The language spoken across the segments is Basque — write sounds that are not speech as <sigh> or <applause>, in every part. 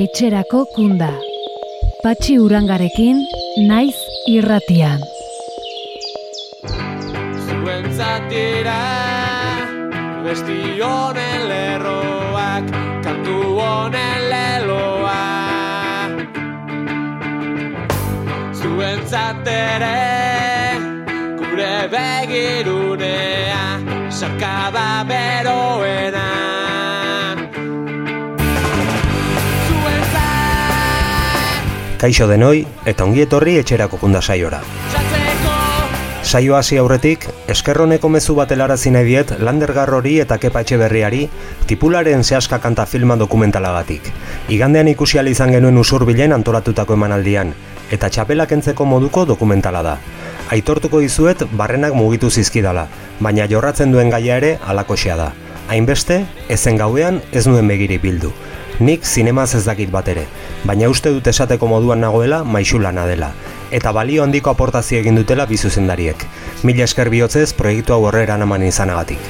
etxerako kunda. Patxi urangarekin, naiz irratian. Zuen zatira, besti honen lerroak, kantu honen leloa. Zuen zatere, gure begirunea, sarkada beroena. Kaixo denoi eta ongi etorri etxerako kunda saiora. Saio hasi aurretik, eskerroneko mezu bat helarazi nahi diet Lander Garrori eta Kepa Etxeberriari tipularen zehaska kanta filma dokumentalagatik. Igandean ikusi izan genuen usurbilen antolatutako emanaldian, eta txapela kentzeko moduko dokumentala da. Aitortuko dizuet barrenak mugitu zizkidala, baina jorratzen duen gaia ere alakoxea da. Hainbeste, ezen gauean ez nuen begiri bildu. Nik zinemaz ez dakit bat ere, baina uste dut esateko moduan nagoela maixulana dela. Eta balio handiko aportazio egin dutela bi zuzendariek. Mila esker bihotzez proiektu hau horrera naman izanagatik.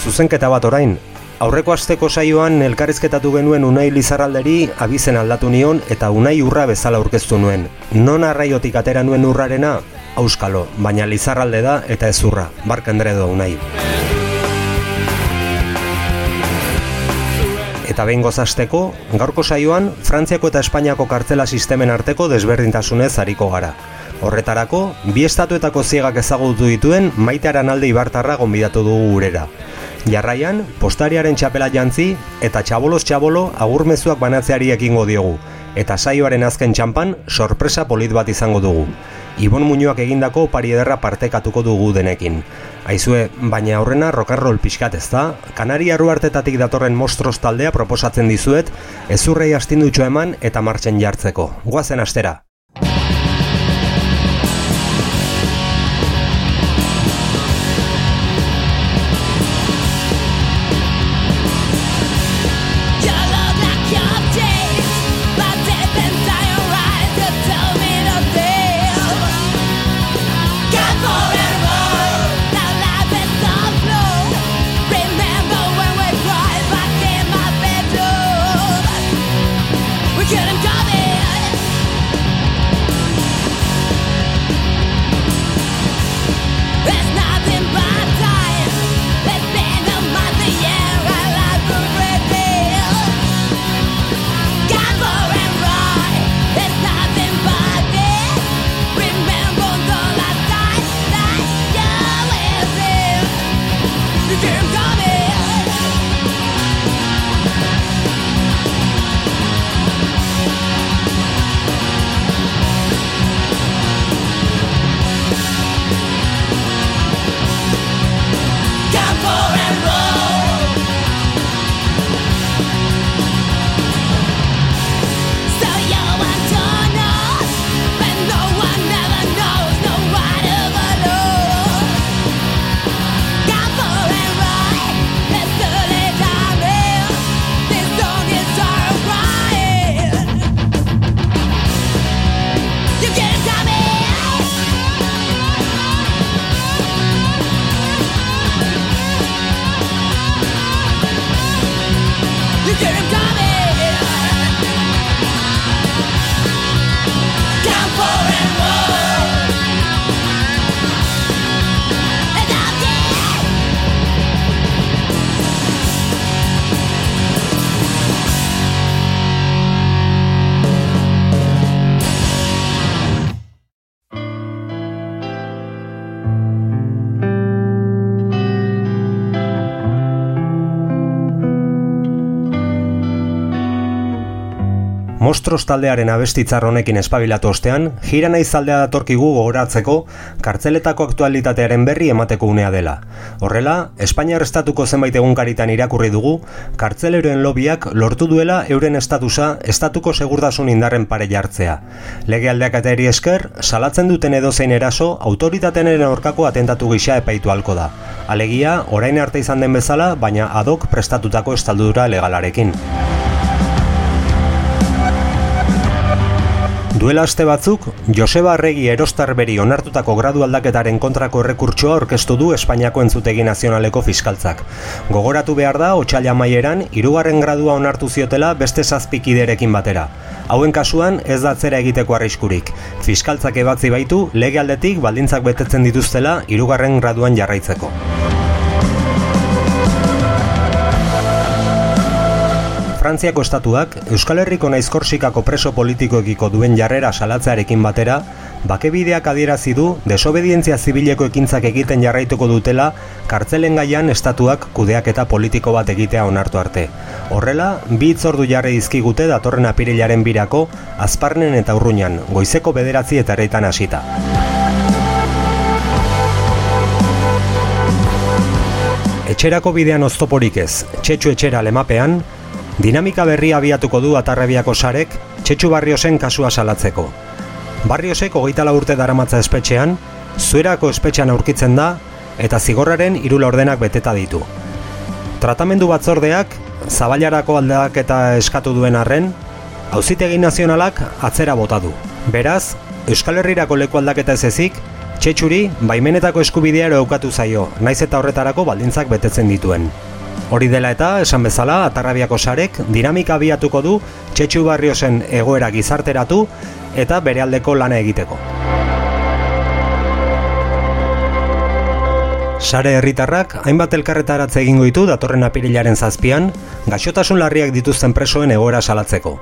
Zuzenketa bat orain, aurreko asteko saioan elkarrizketatu genuen Unai Lizarralderi abizen aldatu nion eta Unai urra bezala aurkeztu nuen. Non arraiotik atera nuen urrarena? Auskalo, baina Lizarralde da eta ez urra. Barka endredo Unai. Eta behin gozasteko, gaurko saioan, Frantziako eta Espainiako kartzela sistemen arteko desberdintasunez hariko gara. Horretarako, bi estatuetako ziegak ezagutu dituen maite aranalde ibartarra gonbidatu dugu gurera. Jarraian, postariaren txapela jantzi eta txabolos txabolo agurmezuak banatzeari ekingo diogu. Eta saioaren azken txampan, sorpresa polit bat izango dugu. Ibon Muñoak egindako opari ederra partekatuko dugu denekin. Aizue, baina aurrena rokarrol pixkat ez da, Kanaria hartetatik datorren mostros taldea proposatzen dizuet, ezurrei astindutxo eman eta martxen jartzeko. Goazen astera! Mostros taldearen abestitzar honekin espabilatu ostean, jira naiz aldea datorkigu gogoratzeko kartzeletako aktualitatearen berri emateko unea dela. Horrela, Espainiar estatuko zenbait egunkaritan irakurri dugu, kartzeleroen lobiak lortu duela euren estatusa estatuko segurtasun indarren pare jartzea. Lege aldeakateri esker, salatzen duten edozein eraso, autoritatenen aurkako atentatu gisa epaitu halko da. Alegia, orain arte izan den bezala, baina adok prestatutako estaldura legalarekin. Duela aste batzuk, Joseba Arregi Erostarberi onartutako gradu aldaketaren kontrako errekurtsoa aurkeztu du Espainiako entzutegi nazionaleko fiskaltzak. Gogoratu behar da, otxaila maieran, hirugarren gradua onartu ziotela beste zazpikiderekin batera. Hauen kasuan ez da atzera egiteko arriskurik. Fiskaltzak ebatzi baitu, lege aldetik baldintzak betetzen dituztela hirugarren graduan jarraitzeko. Frantziako estatuak Euskal Herriko naiz Korsikako preso politikoekiko duen jarrera salatzearekin batera, bakebideak adierazi du desobedientzia zibileko ekintzak egiten jarraituko dutela kartzelen gaian estatuak kudeaketa politiko bat egitea onartu arte. Horrela, bi itzordu jarri dizkigute datorren apirilaren birako, azparnen eta urruñan, goizeko bederatzi eta ereitan hasita. Etxerako bidean oztoporik ez, txetxu etxera lemapean, dinamika berria abiatuko du atarrebiako sarek, txetxu barriosen kasua salatzeko. Barriosek hogeita urte daramatza espetxean, zuerako espetxean aurkitzen da, eta zigorraren irula ordenak beteta ditu. Tratamendu batzordeak, zabailarako aldaketa eskatu duen arren, auzitegi nazionalak atzera bota du. Beraz, Euskal Herrirako leku aldaketa ez ezik, txetxuri baimenetako eskubidea ere aukatu zaio, naiz eta horretarako baldintzak betetzen dituen. Hori dela eta, esan bezala, Atarrabiako sarek dinamika abiatuko du txetxu barriosen egoera gizarteratu eta bere aldeko lana egiteko. Sare herritarrak hainbat elkarretaratze egingo ditu datorren apirilaren zazpian, gaixotasun larriak dituzten presoen egoera salatzeko.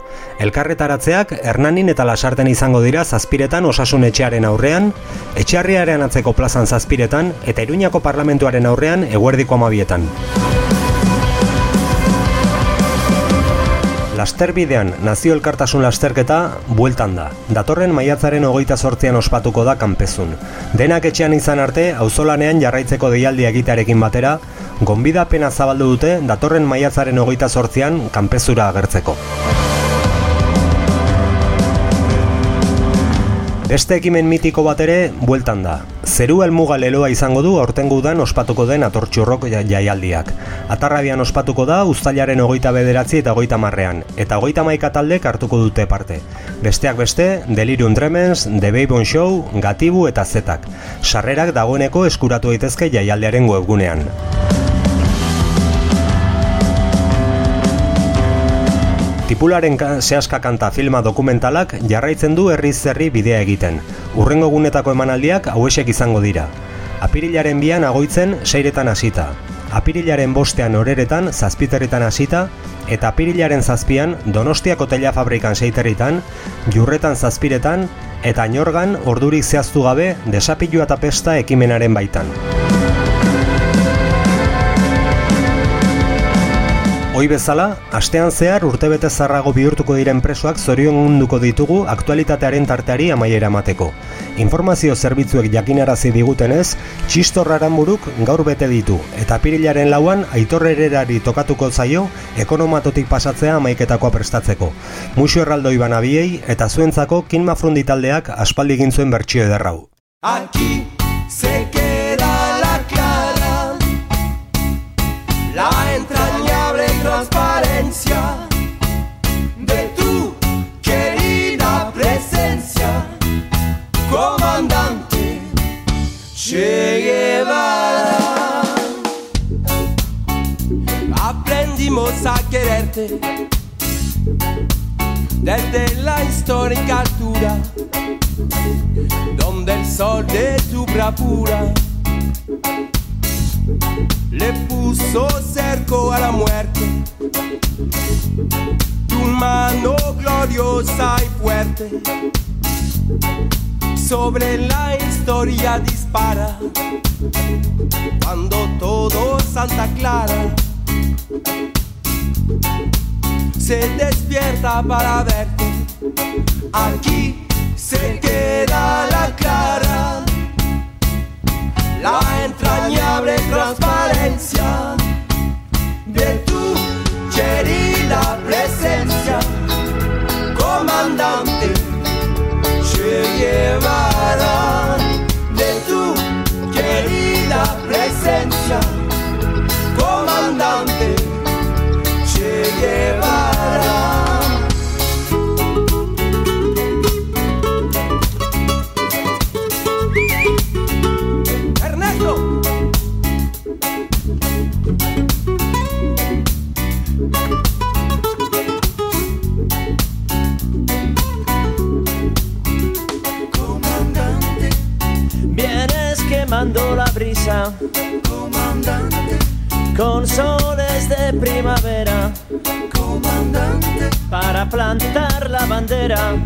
Elkarretaratzeak Hernanin eta Lasarten izango dira zazpiretan osasun etxearen aurrean, etxearriaren atzeko plazan zazpiretan eta Iruñako parlamentuaren aurrean eguerdiko amabietan. Lasterbidean nazio elkartasun lasterketa bueltan da. Datorren maiatzaren hogeita sortzean ospatuko da kanpezun. Denak etxean izan arte, auzolanean jarraitzeko deialdi egitearekin batera, gonbidapena zabaldu dute datorren maiatzaren hogeita sortzean kanpezura agertzeko. Beste ekimen mitiko bat ere bueltan da. Zeru helmuga leloa izango du aurtengo udan ospatuko den atortxurrok ja- jaialdiak. Atarrabian ospatuko da uztailaren hogeita bederatzi eta hogeita marrean, eta hogeita maika taldek hartuko dute parte. Besteak beste, Delirium Tremens, The Babon Show, Gatibu eta Zetak. Sarrerak dagoeneko eskuratu daitezke jaialdiaren webgunean. Tipularen ka- sehaska kanta filma dokumentalak jarraitzen du herri bidea egiten. Urrengo gunetako emanaldiak hauesek izango dira. Apirilaren bian agoitzen seiretan hasita. Apirilaren bostean oreretan zazpiterritan hasita, eta apirilaren zazpian Donostiako tela fabrikan seiterritan, jurretan zazpiretan, eta inorgan ordurik zehaztu gabe desapilua eta pesta ekimenaren baitan. Hoi bezala, astean zehar urtebete zarrago bihurtuko diren presoak zorion munduko ditugu aktualitatearen tarteari amaiera emateko. Informazio zerbitzuek jakinarazi digutenez, txistor aranburuk gaur bete ditu, eta apirilaren lauan aitor hererari tokatuko zaio ekonomatotik pasatzea amaiketakoa prestatzeko. Muxo erraldoi banabiei eta zuentzako kinma frundi taldeak aspaldi egin zuen bertsio ederrau. Aquí Che Guevara. Aprendimos a quererte desde la histórica altura donde el sol de tu bravura le puso cerco a la muerte. Tu mano gloriosa y fuerte sobre la historia dispara. Cuando todo Santa Clara se despierta para verte. Aquí se queda la clara, la entrañable transparencia comandante. Vienes quemando la brisa, comandante con soles de primavera, comandante, para plantar la bandera,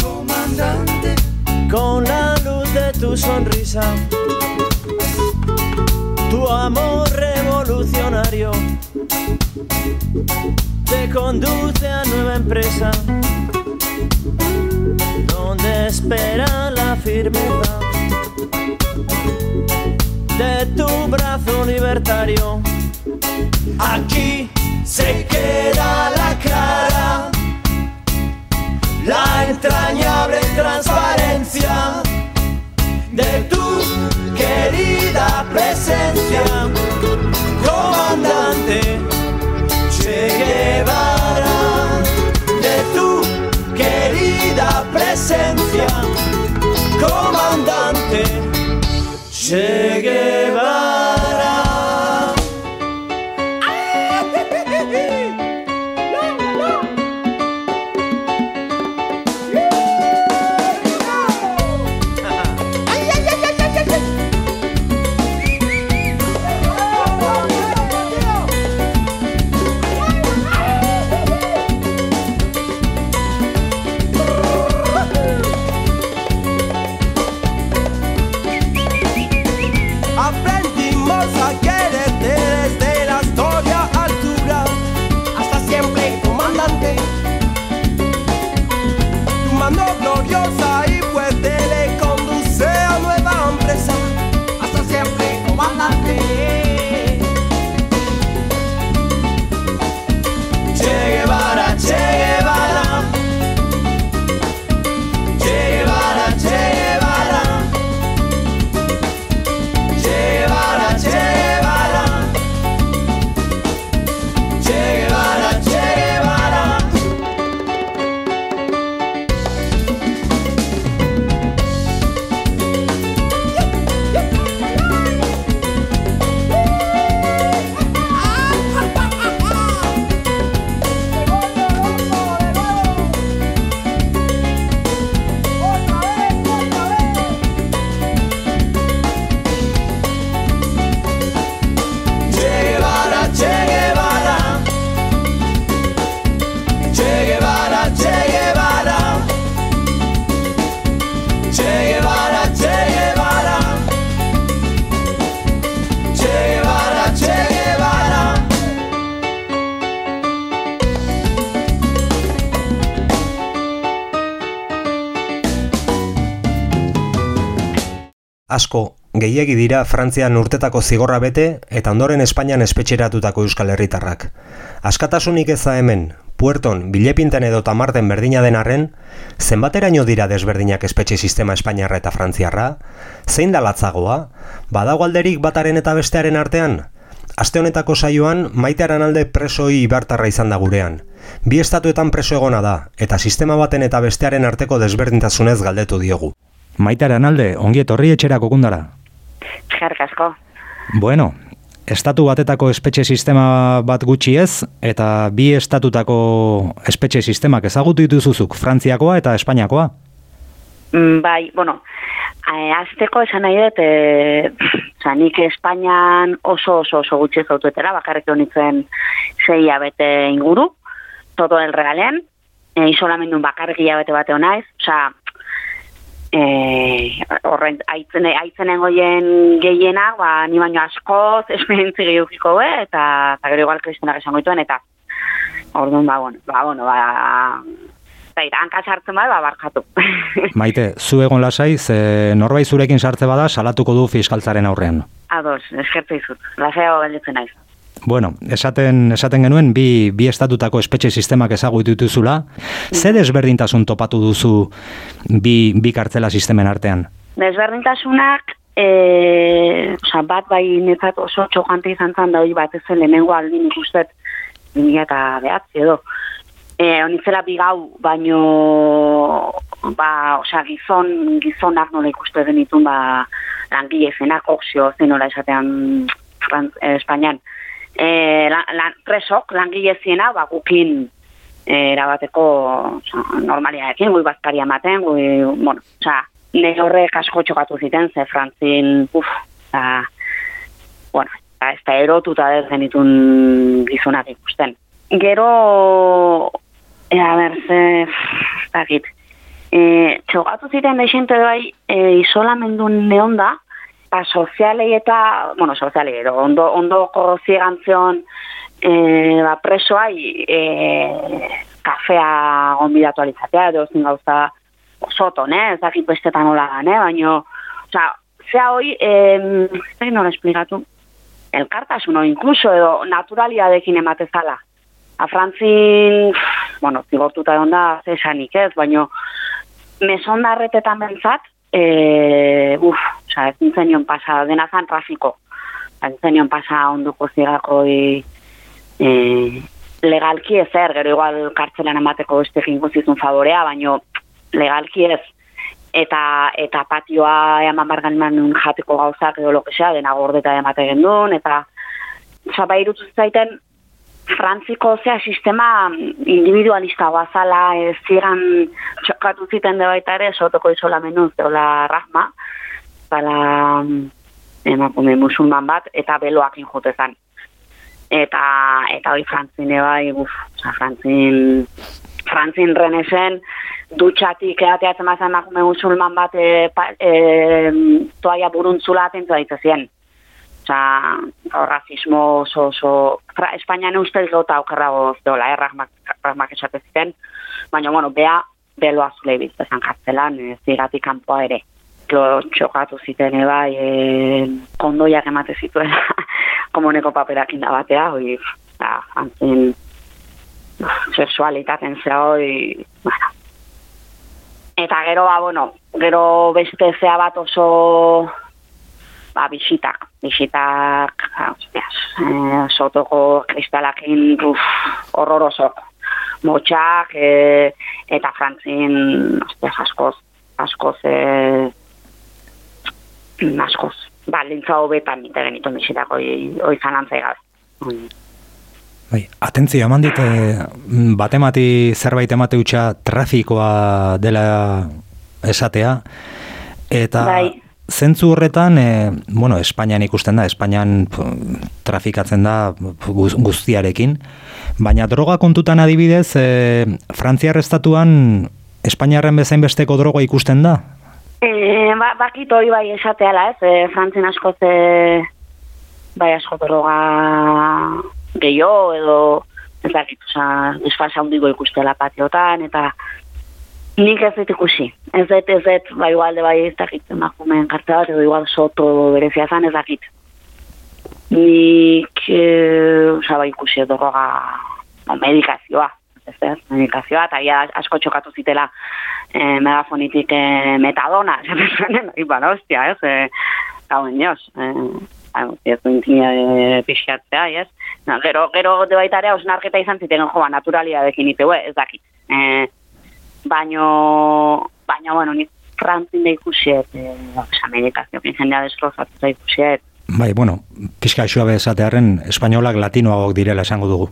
comandante, con la luz de tu sonrisa. Tu amor revolucionario. Te conduce a nueva empresa, donde espera la firmeza de tu brazo libertario. Aquí se queda la clara, la entrañable transparencia de tu querida presencia, comandante Che Guevara, 제게 바 Asko, gehiegi dira Frantzian urtetako zigorra bete eta ondoren Espainian espetxeratutako Euskal Herritarrak. Askatasunik eza hemen, Puerton, Bilepinten edo Tamarten berdina den arren, zenbateraino dira desberdinak espetxe sistema Espainiarra eta Frantziarra? Zein da latzagoa? Badago alderik bataren eta bestearen artean? Aste honetako saioan, maitearan alde presoi ibartarra izan da gurean. Bi estatuetan preso egona da, eta sistema baten eta bestearen arteko desberdintasunez galdetu diogu. Maitearan alde, ongi etorri etxera kokundara. Eskerrik asko. Bueno, estatu batetako espetxe sistema bat gutxi ez, eta bi estatutako espetxe sistemak ezagutu dituzuzuk, Frantziakoa eta Espainiakoa. Mm, Bai, bueno, eh, azteko esan nahi dut, e, <clears throat> oza, nik Espainian oso oso oso gutxi zautuetera, bakarrik honitzen zei abete inguru, todo el regalean, e, isolamendun bakarrik hilabete bate honaiz, oza, e, horren, aitzen, aitzenen goien gehienak, ba, ni baino askoz, esperientzi gehiagiko be, eta, eta gero igual kristenak esango dituen, eta orduan, ba, bueno, ba, bueno, ba, Zaira, hanka sartzen bada, ba, barkatu. <laughs> Maite, zu egon lasai, ze norbait zurekin sartze bada salatuko du fiskaltzaren aurrean. Ados, eskertza izut. Laseo gelditzen naiz. Bueno, esaten, esaten genuen bi, bi estatutako espetxe sistemak ezagutu dituzula. Ze desberdintasun topatu duzu bi, bi kartzela sistemen artean? Desberdintasunak, e, oza, bat bai netzat oso txokante izan zan da hori bat ezen lehenengo aldin ikustet 2000 eta behatzi edo. E, Onitzela bigau, baino, ba, osea, gizon, gizonak nola ikuste genitun, ba, langile zenak, oxio, zein nola esatean eh, Espainian e, la, la, presok, langile ziena, ba, gukin e, erabateko so, normalia ekin, gui bazkari amaten, gui, bueno, oza, ne horrek asko txokatu ziten, ze frantzin, uf, a, bueno, a, ez da erotuta ez genitun gizunak ikusten. Gero, e, a ber, ze, dakit, e, txokatu ziten da bai, e, isolamendun neon da, eta sozialei eta, bueno, sozialei, edo, ondo, ondoko ziegantzion e, ba, presoai e, kafea gonbidatu alizatea, edo zin gauza soto, ne? Ez dakit bestetan hola da, ne? Baina, oza, zea hoi, eh, ez dakit nola esplikatu, elkartasun, o inkluso, edo naturaliadekin ematezala. A Frantzin, bueno, zigortuta egon da, zesanik ez, baina mesondarretetan bentzat, e, uf, oza, ez nintzenion pasa, dena zan trafiko. Ez nintzenion pasa onduko zigakoi e, legalki ezer, gero igual kartzelan emateko beste zitun favorea, baino legalki ez. Eta, eta patioa eman bargan jateko gauzak edo lokesea, dena gordeta emate gendun, eta oza, bai zaiten Frantziko zea sistema individualista bazala ez ziren txokatu ziten de baita ere sotoko isolamenuz deola rahma bala emakume musulman bat eta beloak injutezan eta eta hori frantzine bai, uf, oza, frantzin, frantzin renesen, dutxatik eateatzen mazan emakume musulman bat e, pa, e, toaia buruntzula atentu daitezien. Oza, rasismo oso, oso, fra, Espainian ustez gota aukerrago dola, eh, rahmak, rahmak esate ziten, baina, bueno, bea, beloa zule biztezan kartzelan, ez zigatik kanpoa ere. Klo, txokatu ziten bai, e, kondoiak emate zituela, <laughs> komuneko paperak indabatea, hoi, da, antzen, sexualitaten zea hoi, bueno. Eta gero, ba, bueno, gero beste zea bat oso, ba, bisitak, bisitak, hostias, eh, sotoko kristalakin, uf, horrorosok, motxak, eh, eta frantzin, hostias, askoz, askoz, eh, askoz, baldintza hobetan nite genitu bisitak, oi, oi zalantzai gabe. Oi. Bai, atentzio, eman dit, eh, batemati zerbait emate utxa trafikoa dela esatea, eta Bai. zentzu horretan, e, bueno, Espainian ikusten da, Espainian trafikatzen da guz- guztiarekin, baina droga kontutan adibidez, e, Frantziar estatuan Espainiarren bezain besteko droga ikusten da? E, ba, bakit hori bai esateala, ez? E, Frantzin askoz e, bai asko droga gehiago edo ez dakit, oza, desfasa handiko ikustela patiotan, eta nik ez dut ikusi. Ez dut, ez dut, bai igualde bai ez dakit, emakumeen kartza bat, edo igual soto berezia zan, ez dakit. Nik, e, oza, bai ikusi droga, o, medikazioa, ez ez, medikazioa, eta ia asko txokatu zitela e, megafonitik e, metadona, <laughs> esaten zuen, iban, hostia, ez, e, gauen joz, e, ez du intimia pixkatzea, ez? Na, gero, gero de baita izan ziten, joa, naturalia dekin iteue, ez dakit. E, baino, baino, bueno, nik frantzin da ikusiet, e, oza, medikazio, jendea destrozatu da ikusiet, Bai, bueno, pixka xua esatearen espainolak latinoagok direla esango dugu.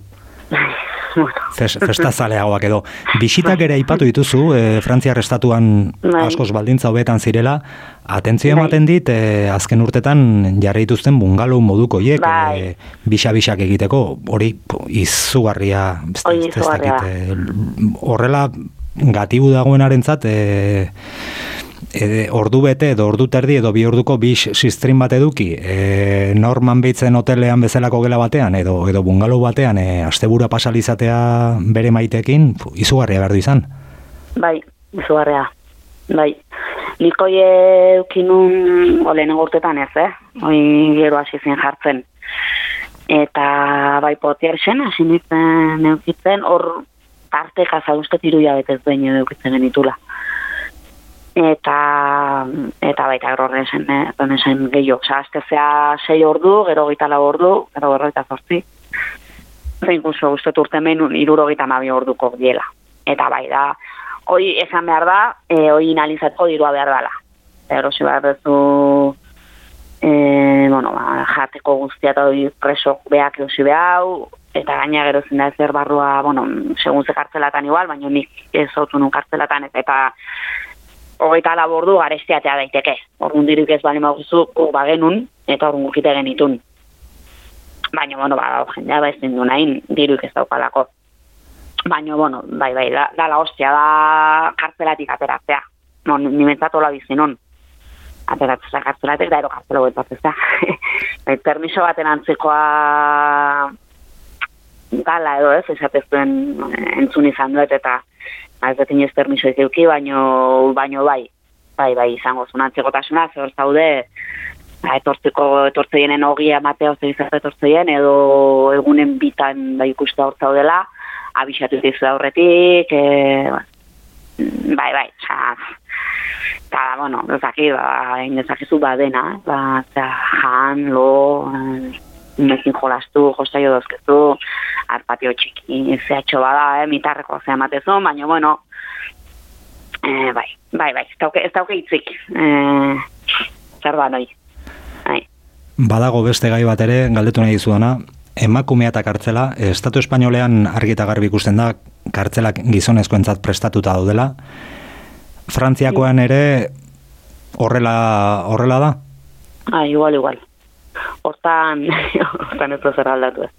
Bueno, Fes, festazaleagoak edo. Bisitak ere aipatu dituzu, e, Frantziar estatuan Bai. askoz baldintza hobetan zirela, atentzio Bai. ematen dit, e, azken urtetan jarri dituzten bungalow moduko hiek, Bai. e, bisa-bisak egiteko, hori izugarria, ez, Hori ez- ez izugarria. dakit, e, horrela gatibu dagoenarentzat, e, e, ordu bete edo ordu terdi edo bi orduko bi sistrin bat eduki e, norman beitzen hotelean bezalako gela batean edo edo bungalow batean e, astebura pasalizatea bere maitekin izugarria behar du izan. bai, izugarrea, bai. Nik hoi eukinun, olen urtetan ez, eh? Hoi gero hasi zen jartzen. Eta bai potier zen, hasi nintzen eukitzen, hor tarteka zauztet iruia betez behin edo eukitzen genitula. Eta, eta baita horren zen, eh, horren zen gehiago. Osa, aztezea sei ordu, gero gita lau ordu, gero berroita zortzi. Eta inkluso guztet urte menun iruro gita mabi orduko diela. Eta bai da, hoi esan behar da, e, hoi inalizatko dirua behar dela. Erosi behar duzu, e, bueno, ba, jateko guztia eta hori preso beak erosi behau, eta gaina gero zen da ezer barrua, bueno, segun ze kartzelatan igual, baina nik ez autu nun kartzelatan, eta, eta hogeita labordu garestiatea daiteke. Orduan diruk ez bali maguzu, guk bagenun, eta orduan gukite genitun. Baina, bueno, ba, jendea ba ezin du nahin, diruk ez daukalako. Baina, bueno, bai, bai, da, la hostia, da kartzelatik ateratzea. No, ni mentzatola bizinon. Ateratzea kartzelatik, da ero kartzela guetatzea. <laughs> bai, permiso baten antzekoa gala edo ez, esatezuen entzun izan dut eta ba, ez dut inoiz permiso izeuki, baino, baino bai, bai, bai, izango zuen antzekotasuna, zer zaude, ba, etortzeko, etortzeien ogia matea ozer izate etortzeien, edo egunen bitan da ikuste hor zaudela, abixatu dizu aurretik, e, bai, bai, oza, eta, bueno, ezaki, ba, indezakizu badena, ba, jan, lo, eh, nekin jolastu, jostaio dozkezu, arpatio txiki zehatxo bada, eh, mitarreko zea matezu, baina, bueno, eh, bai, bai, bai, ez dauke, ez dauke itzik, eh, zer da noi, bai. Badago beste gai bat ere, galdetu nahi dizuana, emakumea eta kartzela, Estatu Espainolean argi eta garbi ikusten da, kartzelak gizonezkoentzat prestatuta daudela, Frantziakoan ere horrela, horrela da? Ah, igual, igual. Hortan, <laughs> hortan ez da zer aldatu ez.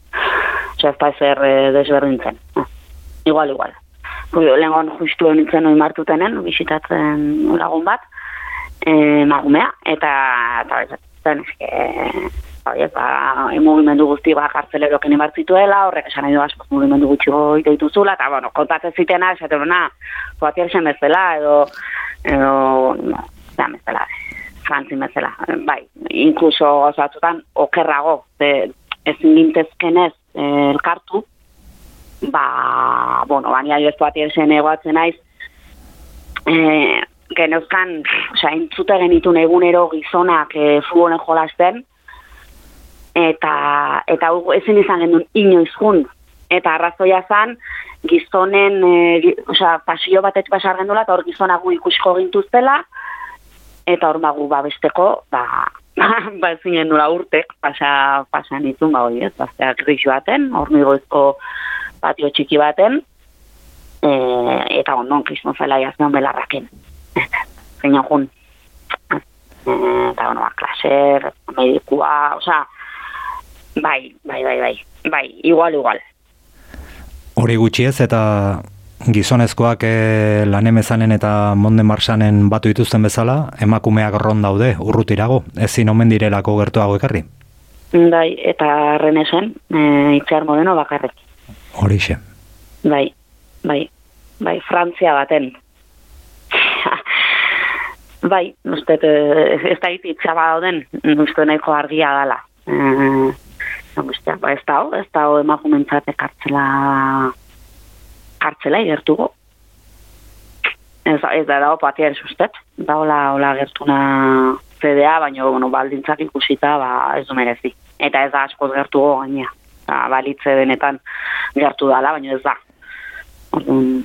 Osea, ez da ezer eh, desberdintzen. Ah, igual, igual. Lehengon justu nintzen hori martutenen, bisitatzen lagun bat, eh, magumea, eta, eta bezatzen, eske, Oie, ba, mugimendu guzti ba, kartzeleroken imartzituela, horrek esan nahi du asko mugimendu gutxi goite dituzula, eta, bueno, kontatzen zitena, esaten duna, joatier zen bezala, edo, edo, no, zean bezala, frantzin bezala, bai, inkluso osatzutan, okerrago, ze, ezin gintezkenez eh, elkartu, ba, bueno, baina ez joatier zen egoatzen naiz, eh, genezkan, osea, entzute genitun egunero gizonak e, futbolen jolasten, eta eta ezin izan genuen inoiz jun. Eta arrazoia zan, gizonen, e, gi- osea, pasio batek pasar gendula, eta hor gizonak gu ikusko gintuztela, eta hor magu babesteko, ba, <laughs> ba ezin gendula urte, pasa, pasa nitun, ba hori ez, baztea krisi baten, hor patio txiki baten, e, eta ondon krismo zela jazmeon belarraken. <laughs> Zein jun. E, eta, bueno, ba, klaser, medikua, osea, bai, bai, bai, bai, bai, igual, igual. Hori gutxi ez eta gizonezkoak e, lanemezanen eta monde marsanen batu dituzten bezala, emakumeak ron daude, urrutirago, ezin omen direlako gertuago ekarri. Bai, eta renesen, e, itxar modeno bakarrik. Horixe. Bai, bai, bai, Frantzia baten. <laughs> bai, uste, eh, ez da itxaba dauden, uste nahiko argia dala. Eh, uste, ba, ez da, ez da, emakumentzat kartzela, kartzela igertuko. Ez, ez da dago patia ustet, da hola, hola gertuna CDA, baina, bueno, baldintzak ikusita, ba, ez du merezi. Eta ez da askoz gertuko gaina. Ba, balitze denetan gertu dala, baina ez da. Orduan,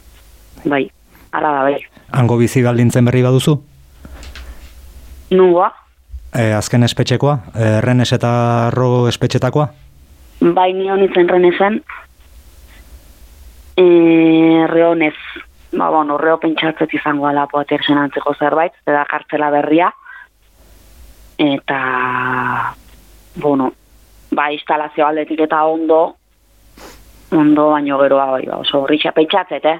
bai, ala da, bai. Hango bizi baldintzen berri baduzu? Nungoa, E, azken espetxekoa? E, Renes eta Ro espetxetakoa? bai nio nintzen renezen, e, reonez, ba, bueno, reo pentsatzet izango ala poaterzen antzeko zerbait, ze da kartzela berria, eta, bueno, ba, instalazio aldetik eta ondo, ondo baino geroa, bai, ba, oso horritxa pentsatzet, eh?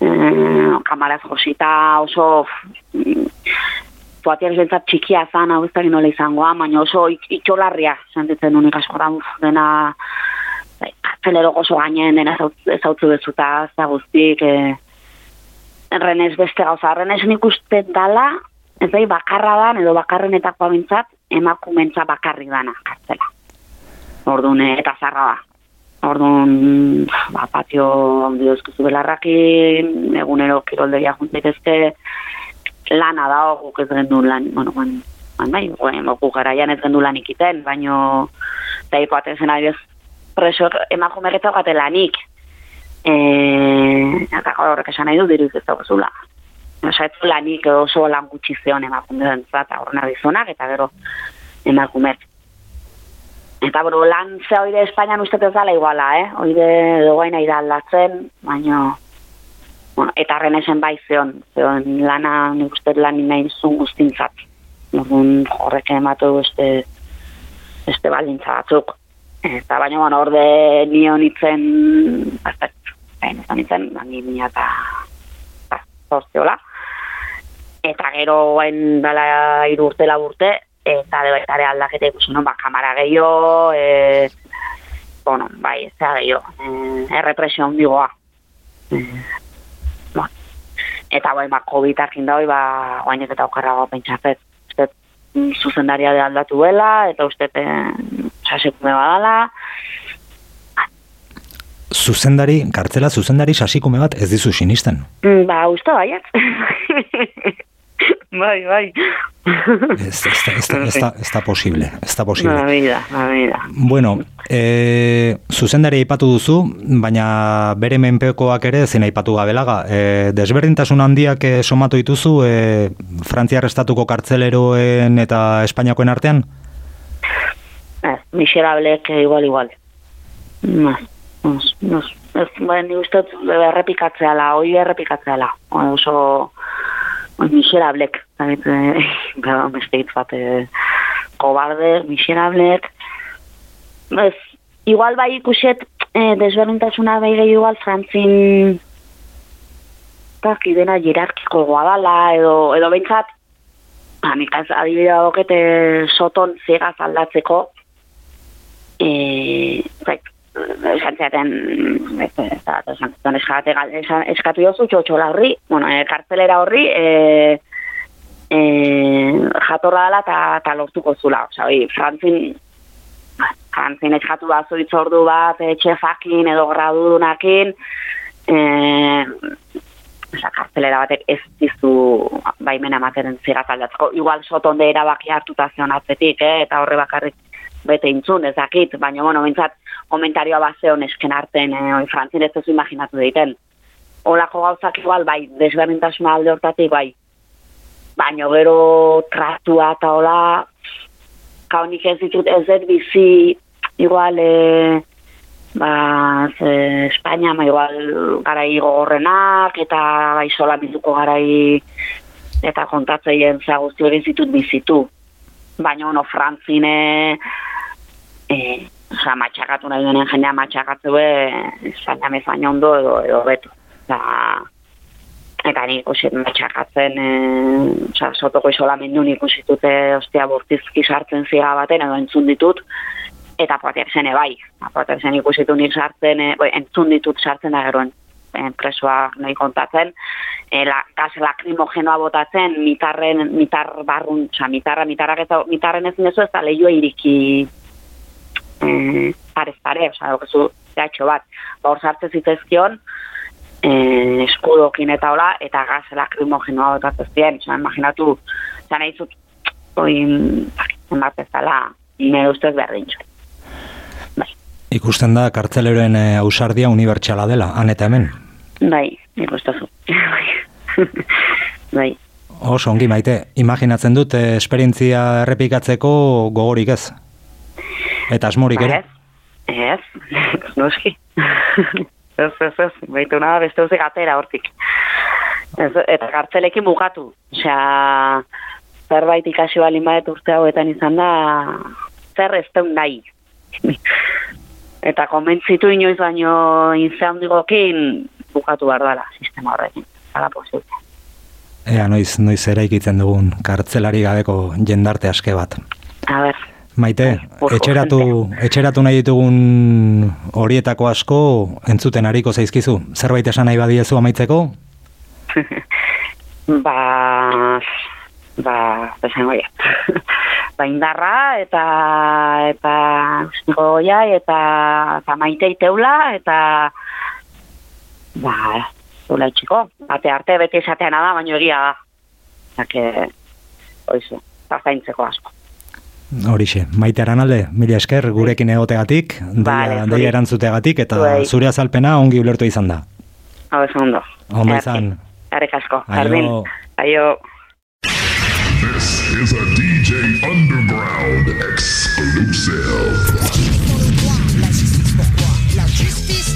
E, kamaraz josita oso Poatier zentzat txikia zan, hau ez da nola izangoa, baina oso itxolarria, sentitzen unik askotan, uf, dena, bai, kartzelero oso gainen, dena ezaut- ezautzu bezuta, ez da guztik, e, renez beste gauza, renez nik uste dala, ez da, bakarra dan, edo bakarrenetakoa bintzat, emakumentza bakarrik dana, kartzela. Orduan, eh, eta zarra da. Orduan, ba, patio handi dozkizu belarrakin, egunero kiroldegia juntzitezke, lana da, guk ez gendu lan, bueno, ban, ban bai, guen, guk garaian ez gendu lan ikiten, baino, da ipaten zen adibidez, preso emakume gate lanik, e, eta horrek esan nahi du, diruz ez dauzula. Osa, ez du lanik oso lan gutxi zeon emakume dentzat, horrena bizonak, eta gero emakumet. Eta bero, lan ze oide Espainian uste ez dala iguala, eh? Oide dogain nahi da aldatzen, baino, bueno, eta renesen bai zeon, zeon lana, nik uste lan nahi zuen guztintzat. Horrek ematu beste, beste baldintza batzuk. Eta baina, bueno, orde nio nitzen, azte, bain, ez da nitzen, bani nio eta ba, zortziola. Eta gero hain dala hiru urte lau urte, eta de baita ere aldaketa ikusi, no? ba, kamara gehiago, e, bueno, bai, ez da gehiago, e, errepresio handigoa. E, bueno. Eta bai, ba, COVID arkin da, ba, guainek eta okarrago pentsatzet. Uste, mm, zuzendaria de aldatu dela, eta uste, e, sasikume badala, Zuzendari, kartzela zuzendari sasikume bat ez dizu sinisten. Mm, ba, uste baiat. <laughs> bai, bai. Ez, ez, ez, ez, da- ez da posible, ez da posible. Ba, vida, ba, vida. Bueno, e, zuzendari aipatu duzu, baina bere menpekoak ere ezin aipatu gabelaga. E, desberdintasun handiak e, somatu dituzu e, Frantziar estatuko kartzeleroen eta Espainiakoen artean? Ez, eh, igual, igual. No, nos, nos, ez, ba, ni uste dut errepikatzeala, hoi errepikatzeala. Oso, oi, miserablek. Zait, eh, gara, beste hitz bat, eh, kobarde, miserablek. Ez, igual bai ikuset, eh, desberdintasuna bai gehi igual frantzin dena jerarkiko dala, edo, edo behintzat, ba, nik adibidea dokete soton zegaz aldatzeko, e, zait, esan zeaten, ez, ez, eskatu jozu txotxola horri, bueno, e, kartzelera horri, e, e, jatorra dela eta lortuko zula. Osa, oi, frantzin, frantzin eskatu bat zuitz ordu bat, e, txefakin edo gradudunakin, e, Osa, kartzelera batek ez dizu baimena ematen zirat aldatzeko. Igual sotonde erabaki hartuta zion atzetik, eh? eta horre bakarrik bete intzun, ez dakit, baina, bueno, bintzat, komentarioa bat zeon esken arten, eh, oi, frantzin ez duzu imaginatu deiten. Olako gauzak igual, bai, desberdintasuna alde hortatik, bai. Baina gero tratua eta hola, kaunik ez ditut ez dut bizi, igual, eh, ba, ze, Espainia, ma igual garai gogorrenak, eta bai sola bizuko garai eta kontatzeien za guzti hori zitut bizitu. Baina, ono, frantzine, e, oza, matxakatu nahi denen jendea matxakatzu be, Espainia mezain ondo edo, edo beto. Eta, eta nik ikusi matxakatzen, e, oza, sotoko isolamendu nik ikusi dute, ostia, bortizki sartzen ziga baten, edo entzun ditut, eta Poatersen bai. Poatersen ikusitu nik sartzen, e, boi, entzun ditut sartzen da gero en, presoa nahi kontatzen, e, la, gas lakrimogenoa botatzen, mitarren, mitar barrun, oza, mitarra, mitarrak eta mitarren ezin dezu ez da lehioa iriki parez pare, oza, dokezu, zehatxo bat, ba, hor sartzen zitezkion, e, eskudokin eta hola, eta gas lakrimogenoa botatzen zien, oza, imaginatu, oza, nahi zut, oin, bat ez dela, nire ustez berdintxo. Ikusten da kartzeleroen e, ausardia unibertsala dela, han eta hemen. Bai, ikustazu. <laughs> bai. Oso ongi maite, imaginatzen dut eh, esperientzia errepikatzeko gogorik ez. Eta asmorik ere. Ez, ez, <laughs> noski. <laughs> ez, ez, ez, baitu nada beste uzik atera hortik. Ez, eta kartzelekin bukatu. Osea, zerbait ikasi balin badet urte hauetan izan da, zer ez deun nahi. eta konbentzitu inoiz baino inze handigokin bukatu behar dela sistema horrekin. Zala posible. Ea, noiz, noiz eraikitzen dugun kartzelari gabeko jendarte aske bat. A ber, Maite, etxeratu, etxeratu nahi ditugun horietako asko entzuten hariko zaizkizu. Zerbait esan nahi badiezu amaitzeko? <laughs> ba, ba, esan goia. <laughs> ba, indarra eta, eta, goia, eta, eta maite iteula, eta, ba, zula itxiko. Bate arte beti esateana da, baina egia da. Zake, oizu, zaintzeko asko. Horixe, maite aranalde, mila esker gurekin egotegatik, Vale, daia, erantzutegatik, eta Zuei. zure azalpena ongi ulertu izan da. Hau ez ondo. Ondo izan. Harrik asko. Aio. Jardin. Aio. This is a DJ Underground exclusive. La justice,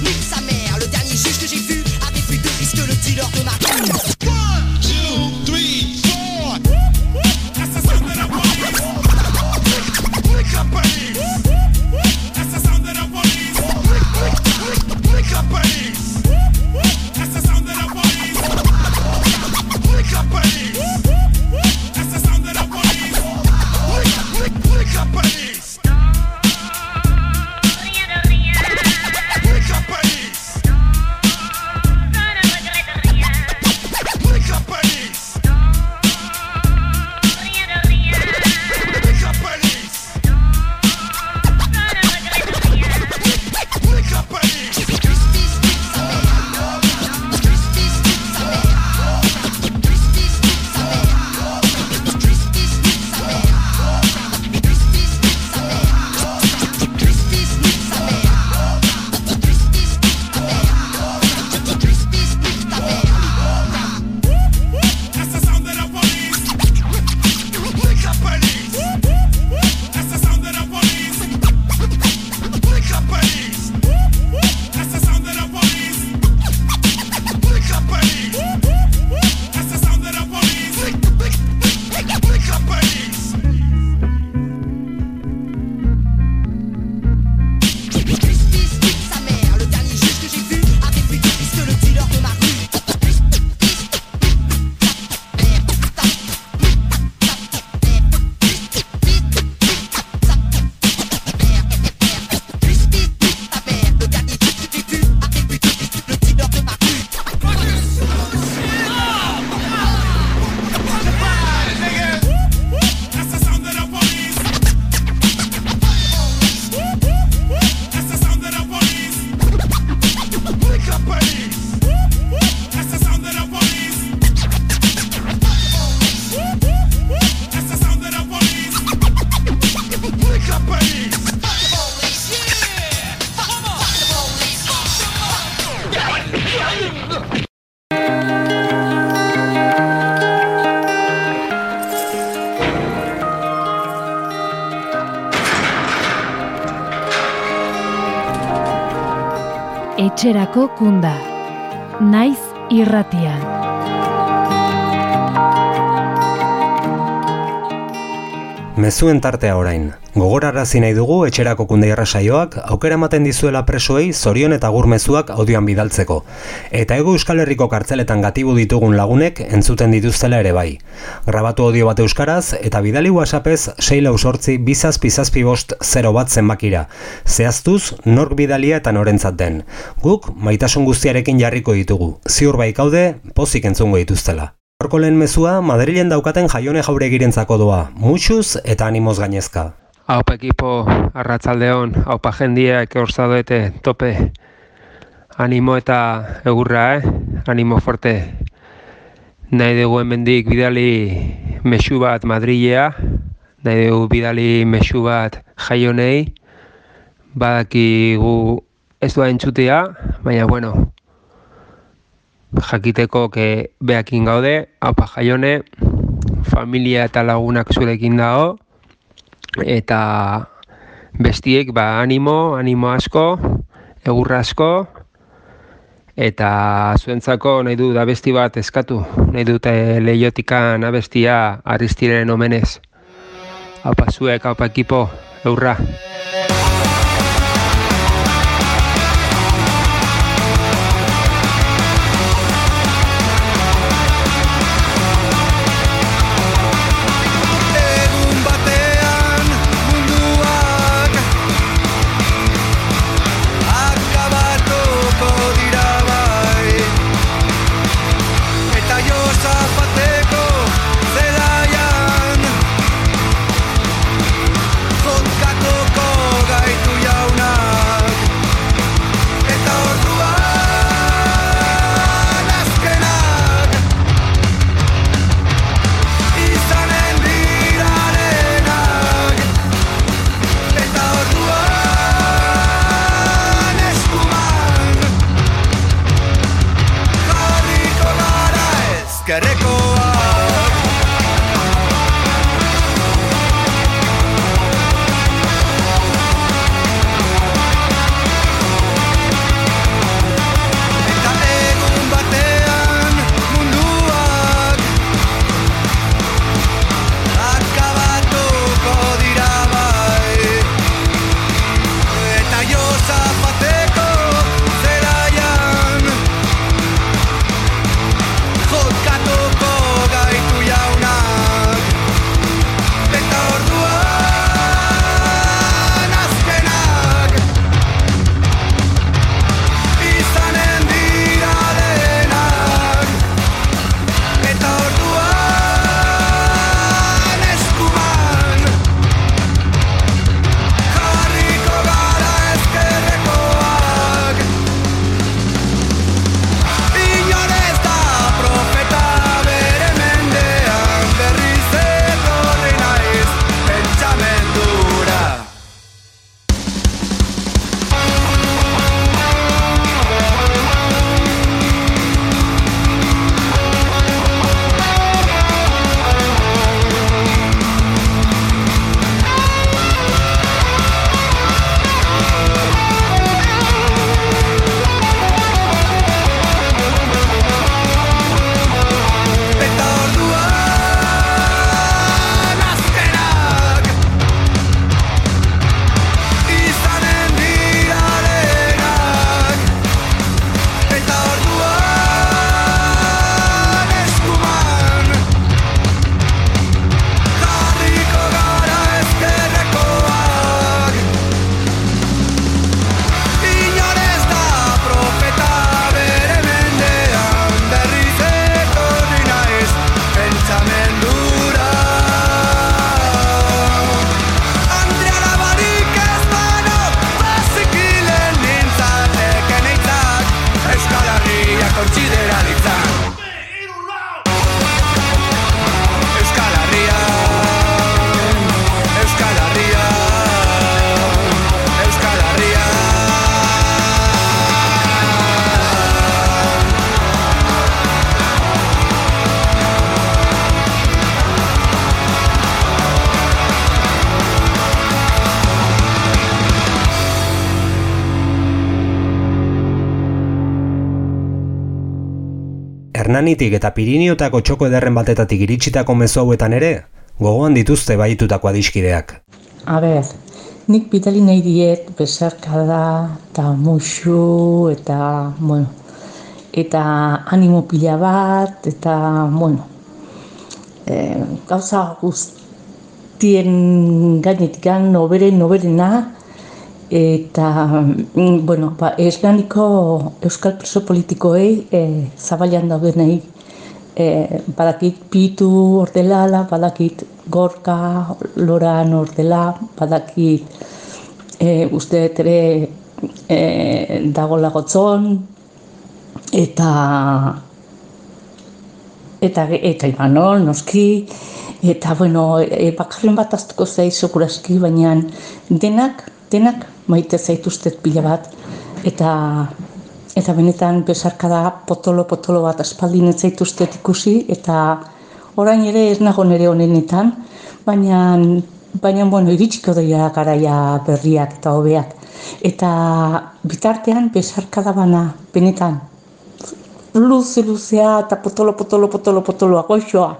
Etxerako kunda. Naiz irratian. Mezuen tartea orain. Gogorarazi nahi dugu etxerako kunde irrasaioak aukera ematen dizuela presoei zorion eta gurmezuak audioan bidaltzeko. Eta ego Euskal Herriko kartzeletan gatibu ditugun lagunek entzuten dituztela ere bai. Grabatu audio bat euskaraz eta bidali whatsappez 6 lau sortzi bizaz pizazpi bost 0 bat zenbakira. Zehaztuz, nork bidalia eta norentzat den. Guk maitasun guztiarekin jarriko ditugu. Ziur bai kaude, pozik entzungo dituztela. Gaurko lehen mezua, Madrilen daukaten jaione jauregirentzako doa, mutxuz eta animoz gainezka. Haupa ekipo, arratzaldeon, haupa jendia, eke zadoete, tope, animo eta egurra, eh? animo forte. Nahi dugu hemendik bidali mesu bat Madrilea, nahi dugu bidali mesu bat jaionei, badakigu ez doa entzutea, baina bueno, jakiteko ke beakin gaude, haupa jaione, familia eta lagunak zurekin dago, eta bestiek ba animo, animo asko, egurra asko, eta zuentzako nahi du da besti bat eskatu, nahi dute lehiotikan abestia aristiren omenez. Haupa zuek, haupa ekipo, eurra. Hernanitik eta Pirinioetako txoko ederren batetatik iritsitako mezu hauetan ere, gogoan dituzte baitutako adiskideak. A ber, nik bidali nahi diet besarkada eta musu eta, bueno, eta animo pila bat, eta, bueno, e, gauza guztien gainetik noberen, noberena, eta, mm, bueno, ba, esganiko euskal preso politikoei e, zabailan daudenei e, badakit pitu ordelala, badakit gorka, loran ordela, badakit e, uste ere e, dago lagotzon, eta eta eta Imanol, noski, eta bueno, e, bakarren bat aztuko zaiz seguraski, baina denak, denak maite zaituztet pila bat, eta eta benetan besarkada potolo-potolo bat aspaldin ez zaituztet ikusi, eta orain ere ez nago nire honenetan, baina, baina bueno, iritsiko doia garaia berriak eta hobeak. Eta bitartean besarkada bana, benetan, luze luzea eta potolo, potolo, potolo, potolo, agoixoa.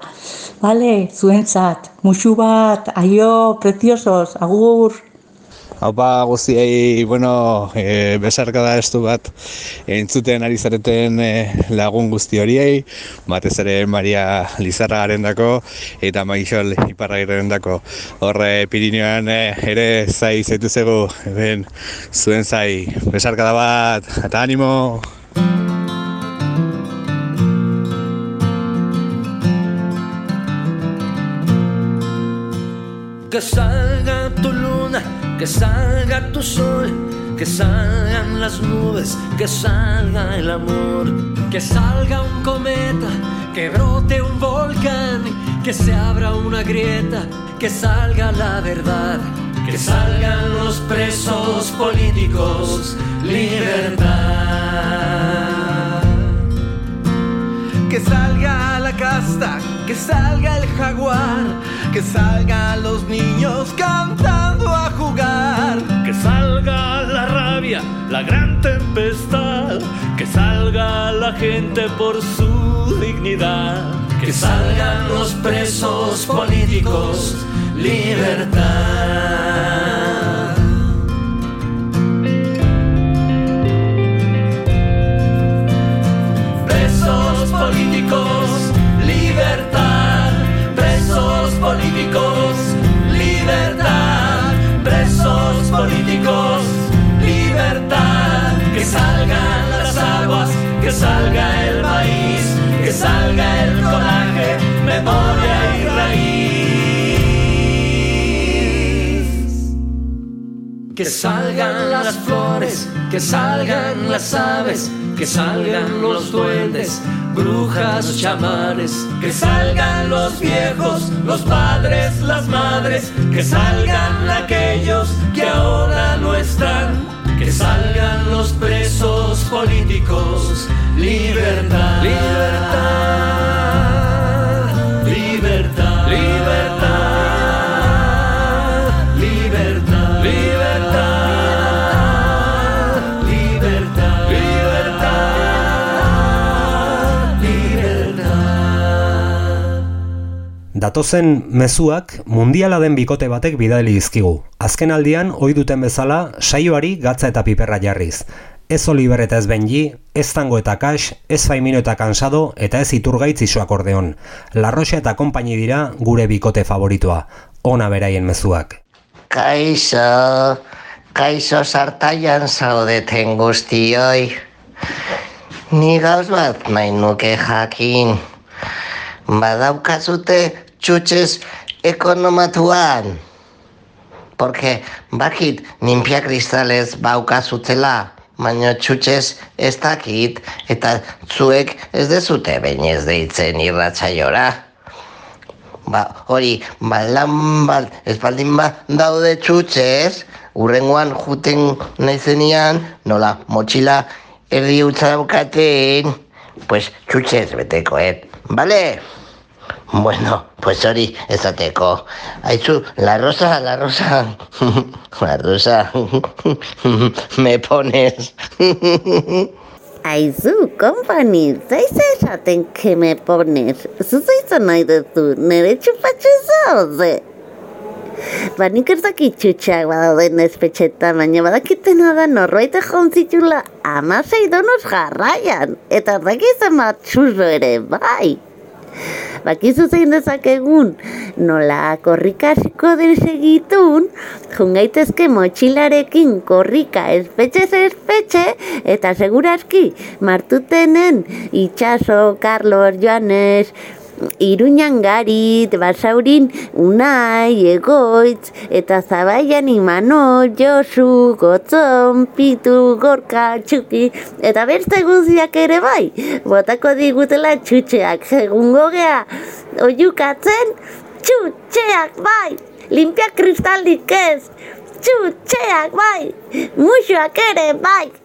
Bale, zuentzat, musu bat, aio, preciosos, agur. Haupa guztiei, bueno, e, besarkada estu bat entzuten ari zareten e, lagun guzti horiei, batez ere Maria Lizarra garendako eta Maixol Iparra dako. Horre Pirineoan e, ere zai zaitu zegu, ben, zuen zai, besarkada bat, eta animo! Luna, que salga tu sol, que salgan las nubes, que salga el amor, que salga un cometa, que brote un volcán, que se abra una grieta, que salga la verdad, que salgan los presos políticos, libertad. Que salga la casta, que salga el jaguar, que salgan los niños cantando salga la rabia, la gran tempestad, que salga la gente por su dignidad. Que salgan los presos políticos, libertad. Presos políticos, libertad. Presos políticos, políticos, libertad. Que salgan las aguas, que salga el maíz, que salga el coraje, memoria y raíz. Que salgan las flores, que salgan las aves, que salgan los duendes, brujas, chamanes, que salgan los viejos, los padres, las madres, que salgan aquellos que ahora no están, que salgan los presos políticos, libertad, Datozen mezuak mundiala den bikote batek bidali dizkigu. Azken aldian, ohi duten bezala, saioari gatza eta piperra jarriz. Ez Oliver eta ez Benji, ez Tango eta Kax, ez Faimino eta Kansado eta ez Iturgaitz iso akordeon. Larroxa eta konpaini dira gure bikote favoritua. Ona beraien mezuak. Kaixo, kaixo sartaian zaudeten guztioi. Ni gauz bat nahi nuke jakin. Badaukazute txutxez ekonomatuan. Porque bakit nimpia kristales baukazutzela, baina txutxez ez dakit eta zuek ez dezute bainez deitzen irratzaiora. Ba, hori, balan bat, espaldin bat daude txutxez, urrengoan juten naizenian, nola, motxila erdi utza daukaten, pues txutxez betekoet, bale? <laughs> Bueno, pues hori ezateko. Aizu, la rosa, la rosa, <laughs> la rosa, <laughs> me pones. Aizu, kompani, zaiz esaten que me pones. Zuzu izan nahi duzu, nire txupatxu zaude. Ba, nik ez dakit txutxak badauden espetxetan, baina badakitena da norbait egon zitula amasei donos jarraian. Eta ez dakit zenbat txurro ere, bai. Bakizu zein dezakegun, nola korrikasiko den segitun, jungaitezke motxilarekin korrika espetxe espetxe, eta seguraski martutenen itxaso, Carlos, Joanes, Iruñan garit, basaurin, unai, egoitz, eta zabaian Imanol, Josu, Gotzon, Pitu, Gorka, Txuki, eta beste guziak ere bai, botako digutela txutxeak, egungo gea, oiukatzen, txutxeak bai, limpia kristalik ez, txutxeak bai, musuak ere bai.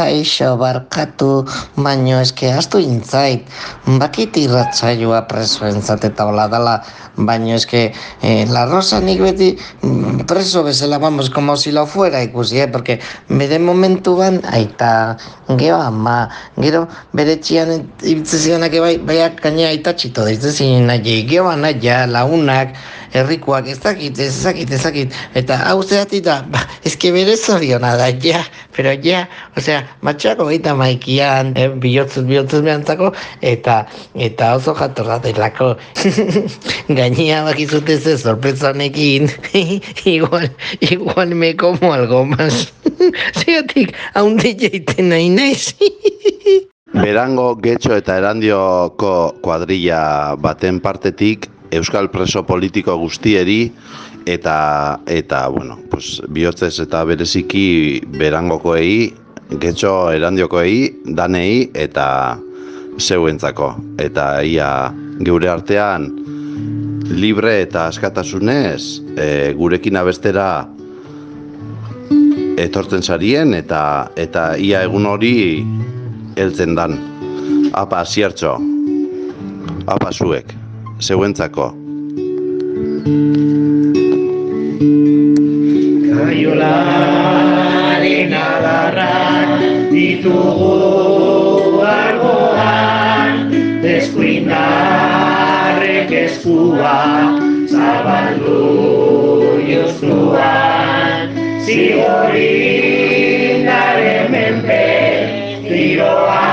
Kaixo barkatu, baino eske astu intzait. Bakit irratsaioa presoentzat eta hola dala, baino eske eh, la rosa nik beti mm, preso bezala, vamos, como si lo fuera ikusi, eh? porque bere momentuan, aita, gero ama, gero bere txian ibiltze zianak bai, baiak gaina aita txito, ditzen nahi, gero anaia, launak, herrikoak ez dakit, ez dakit, ez dakit, eta hau zeatik da, ba, ezke bere zoriona da, ja, pero ja, osea, matxako gaita maikian, eh, bihotzuz, bihotzuz behantzako, eta, eta oso jatorra delako, <laughs> gainia bakizute ze sorpresa honekin, <laughs> igual, igual me como algo más, <laughs> zeatik, haunde jaiten nahi naiz, Berango, Getxo eta Erandioko kuadrilla baten partetik euskal preso politiko guztieri eta eta bueno, pues bihotzez eta bereziki Berangokoei, Getxo Erandiokoei, danei eta zeuentzako eta ia geure artean libre eta askatasunez e, gurekin abestera etortzen sarien eta eta ia egun hori heltzen dan. Apa, ziertxo. Apa, zuek. Zeuentzako. Kaiolaren adarrak ditugu alboan Eskuindarrek eskua zabaldu joztuan Zigorindaren menpe tiroa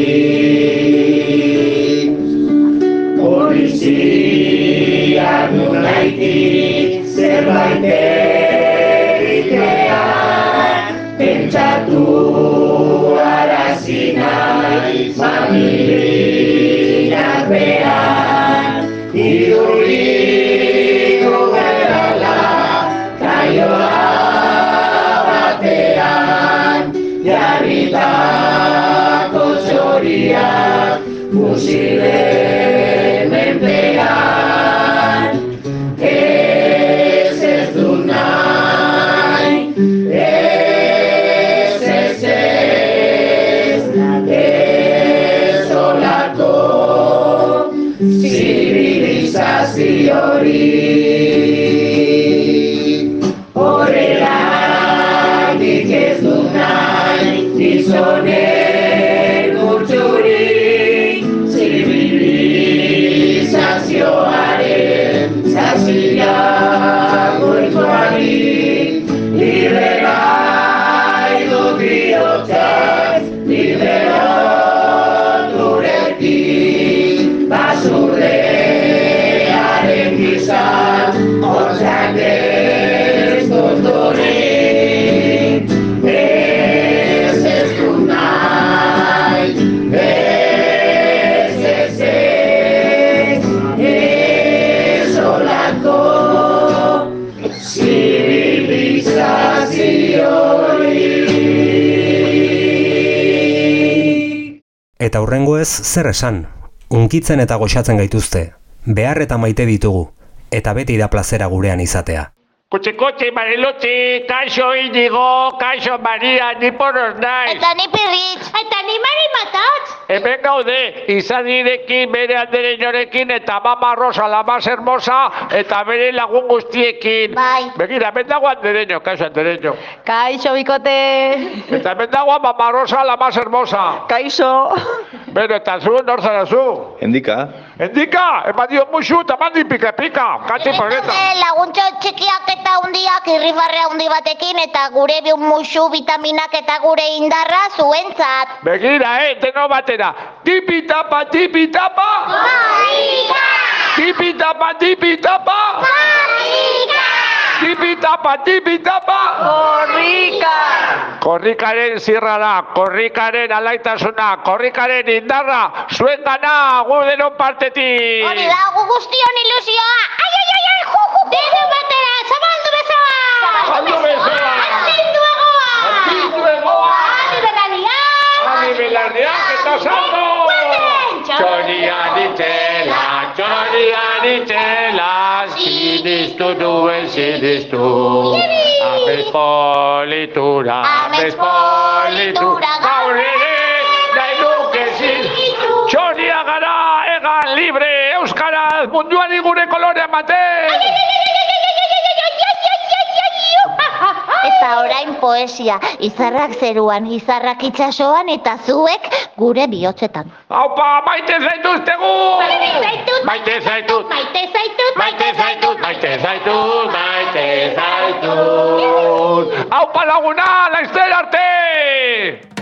zibilizaziorik Polizia nolaitik zerbait egitea Pentsatu arazi nahi ez zer esan, unkitzen eta goxatzen gaituzte, behar eta maite ditugu, eta beti da plazera gurean izatea. Kutsi, Mariluchi, kaixo Inigo, kaixo Maria, ni poros naiz. Eta ni pirritz. Eta ni mari matatz. Hemen gaude, izadirekin, bere andere inorekin, eta mama rosa, la más hermosa, eta bere lagun guztiekin. Bai. Begira, hemen dago andereño, kaixo andereño. Kaixo, bikote. Eta hemen dago mama rosa, la más hermosa. Kaixo. Beno, eta zu, nor zara zu? Endika. Endika, eman dio musu, eta mandi pika pika, katzi porreta. Eh, laguntxo txikiak eta hundiak irrifarre handi batekin eta gure biun musu vitaminak eta gure indarra zuentzat. Begira, eh, deno batera. Tipi tapa, tipi tapa. Korrika! Tipi tapa, tipi tapa. Korrika! Tipi tapa, tipi tapa. Korrika! Korrikaren zirrara, korrikaren alaitasuna, korrikaren indarra, zuen gana, gu denon partetik. Hori da, gu guztion ilusioa. Ai, ai, ai, ai, ju, ju, Deno batera, zabaldu bezala! Zabaldu bezala! Astindu egoa! Astindu egoa! Ani berania! Ani belardeak eta salto! Txorian itxela, txorian itxela, sinistu duen sinistu. Despolitura, despolitura, gaur ere nahi nuke zintzu. Txoria gara, egan libre, euskaraz, munduari gure kolorea ematen. Eta orain poesia, izarrak zeruan, izarrak itsasoan eta zuek gure bihotzetan. Aupa, maite zaituztegu! Maite zaitut, Maite zaitut, maite zaitut, maite zaitut, maite zaitut, maite zaitut. Aupa laguna, laizter arte!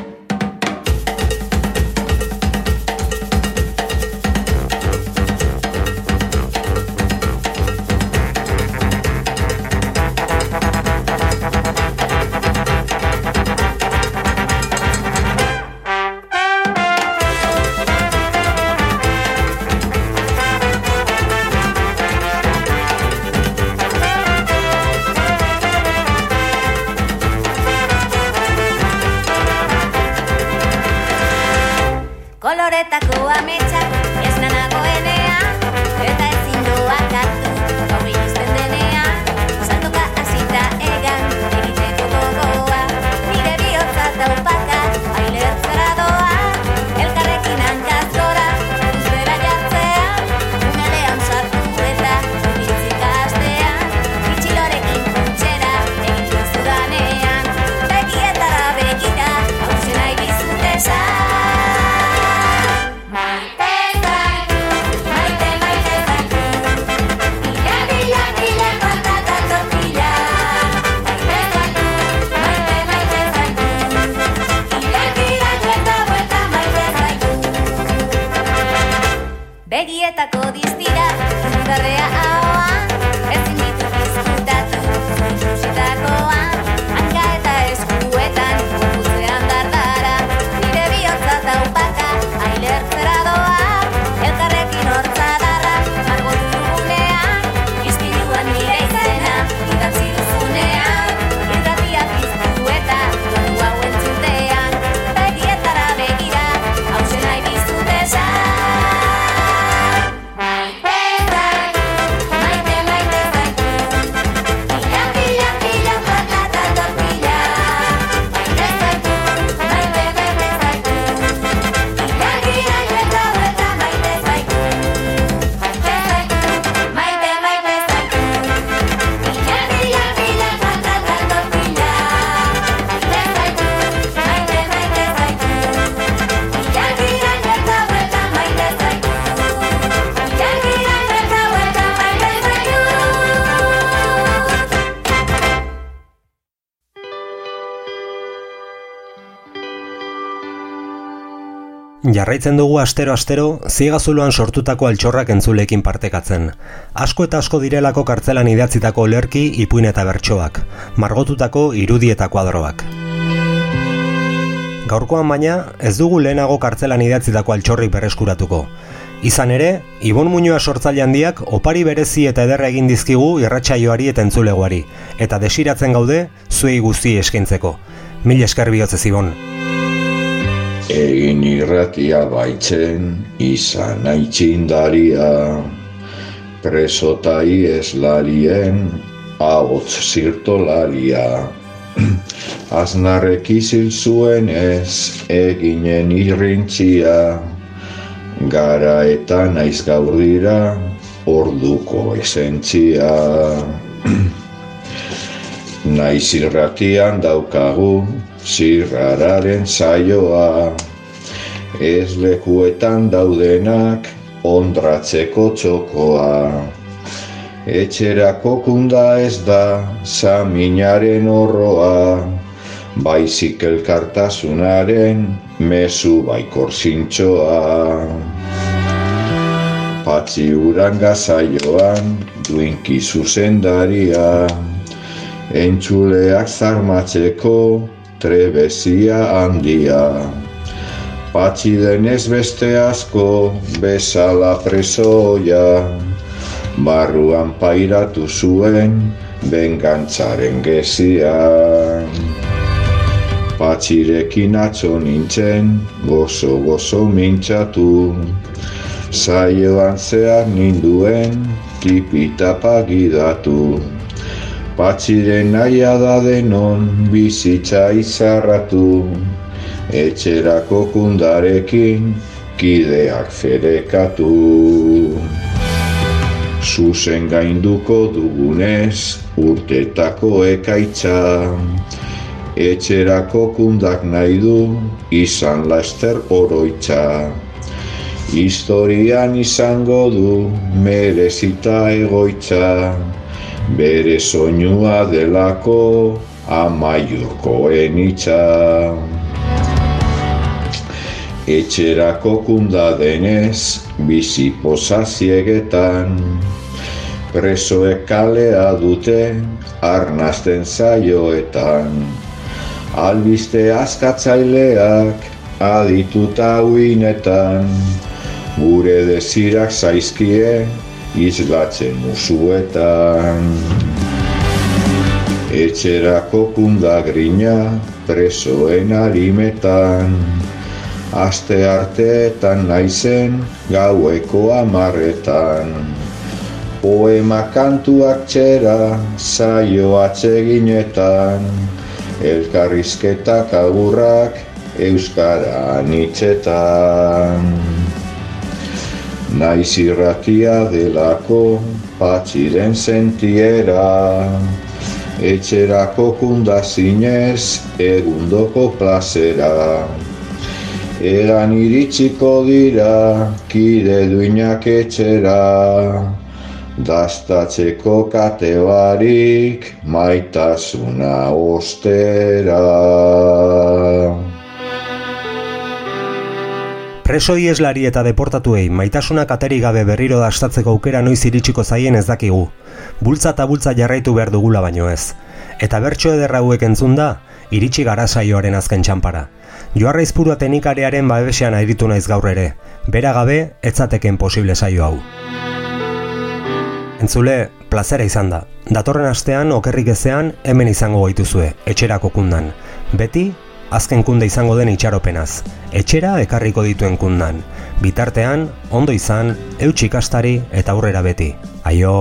Jarraitzen dugu astero-astero ziegazuloan sortutako altxorrak entzulekin partekatzen. Asko eta asko direlako kartzelan idatzitako olerki, ipuin eta bertsoak, margotutako irudi eta kuadroak. Gaurkoan baina, ez dugu lehenago kartzelan idatzitako altxorrik berreskuratuko. Izan ere, Ibon Muñoa sortzaile handiak opari berezi eta ederra egin dizkigu irratsaioari eta entzulegoari, eta desiratzen gaude zuei guzti eskaintzeko. Mil esker bihotzez Ibon. Egin irratia baitzen, izan aitzindaria, presota ieslarien, ahots zirtolaria. <clears throat> Aznarrek izil zuen ez, eginen irrintzia, gara eta naiz gaur dira, orduko esentzia. <clears throat> Naiz irratian daukagu, zirrararen saioa, ez lekuetan daudenak, ondratzeko txokoa. Etxerako kunda ez da, saminaren horroa, baizik elkartasunaren, mezu baikor zintxoa. Patzi uranga zaioan, duinki zuzendaria, entzuleak zarmatzeko trebezia handia. Patxi denez beste asko, bezala presoia, barruan pairatu zuen, bengantzaren gezia. Patxirekin atzo nintzen, gozo-gozo mintzatu, saioan zehar ninduen, tipitapa gidatu. Patxiren naia da denon bizitza izarratu, etxerako kundarekin kideak ferekatu. Zuzen gainduko dugunez urtetako ekaitza, etxerako kundak nahi du izan laster oroitza. Historian izango du merezita egoitza, bere soinua delako amaiurkoen itxa. Etxerako kunda denez, bizi pozaziegetan, presoek kalea dute arnazten zaioetan. Albiste askatzaileak adituta uinetan, gure dezirak zaizkie izlatzen musuetan. Etxerako kunda grina presoen harimetan, aste arteetan naizen gaueko amarretan. Poema kantuak txera zaio atseginetan, elkarrizketak agurrak euskara anitzetan. Naiz irratia delako patxiren sentiera, etxerako kunda zinez egundoko plazera. Eran iritsiko dira kide duinak etxera, dastatzeko kate barik maitasuna ostera. Preso ieslari eta deportatuei maitasuna kateri gabe berriro dastatzeko aukera noiz iritsiko zaien ez dakigu. Bultza eta bultza jarraitu behar dugula baino ez. Eta bertso ederra hauek entzun da, iritsi gara saioaren azken txampara. Joarra izpurua tenikarearen babesean airitu naiz gaur ere. Bera gabe, etzateken posible saio hau. Entzule, plazera izan da. Datorren astean, okerrik ezean, hemen izango gaituzue, etxerako kundan. Beti, azken kunde izango den itxaropenaz. Etxera ekarriko dituen kundan. Bitartean, ondo izan, eutxikastari eta aurrera beti. Aio!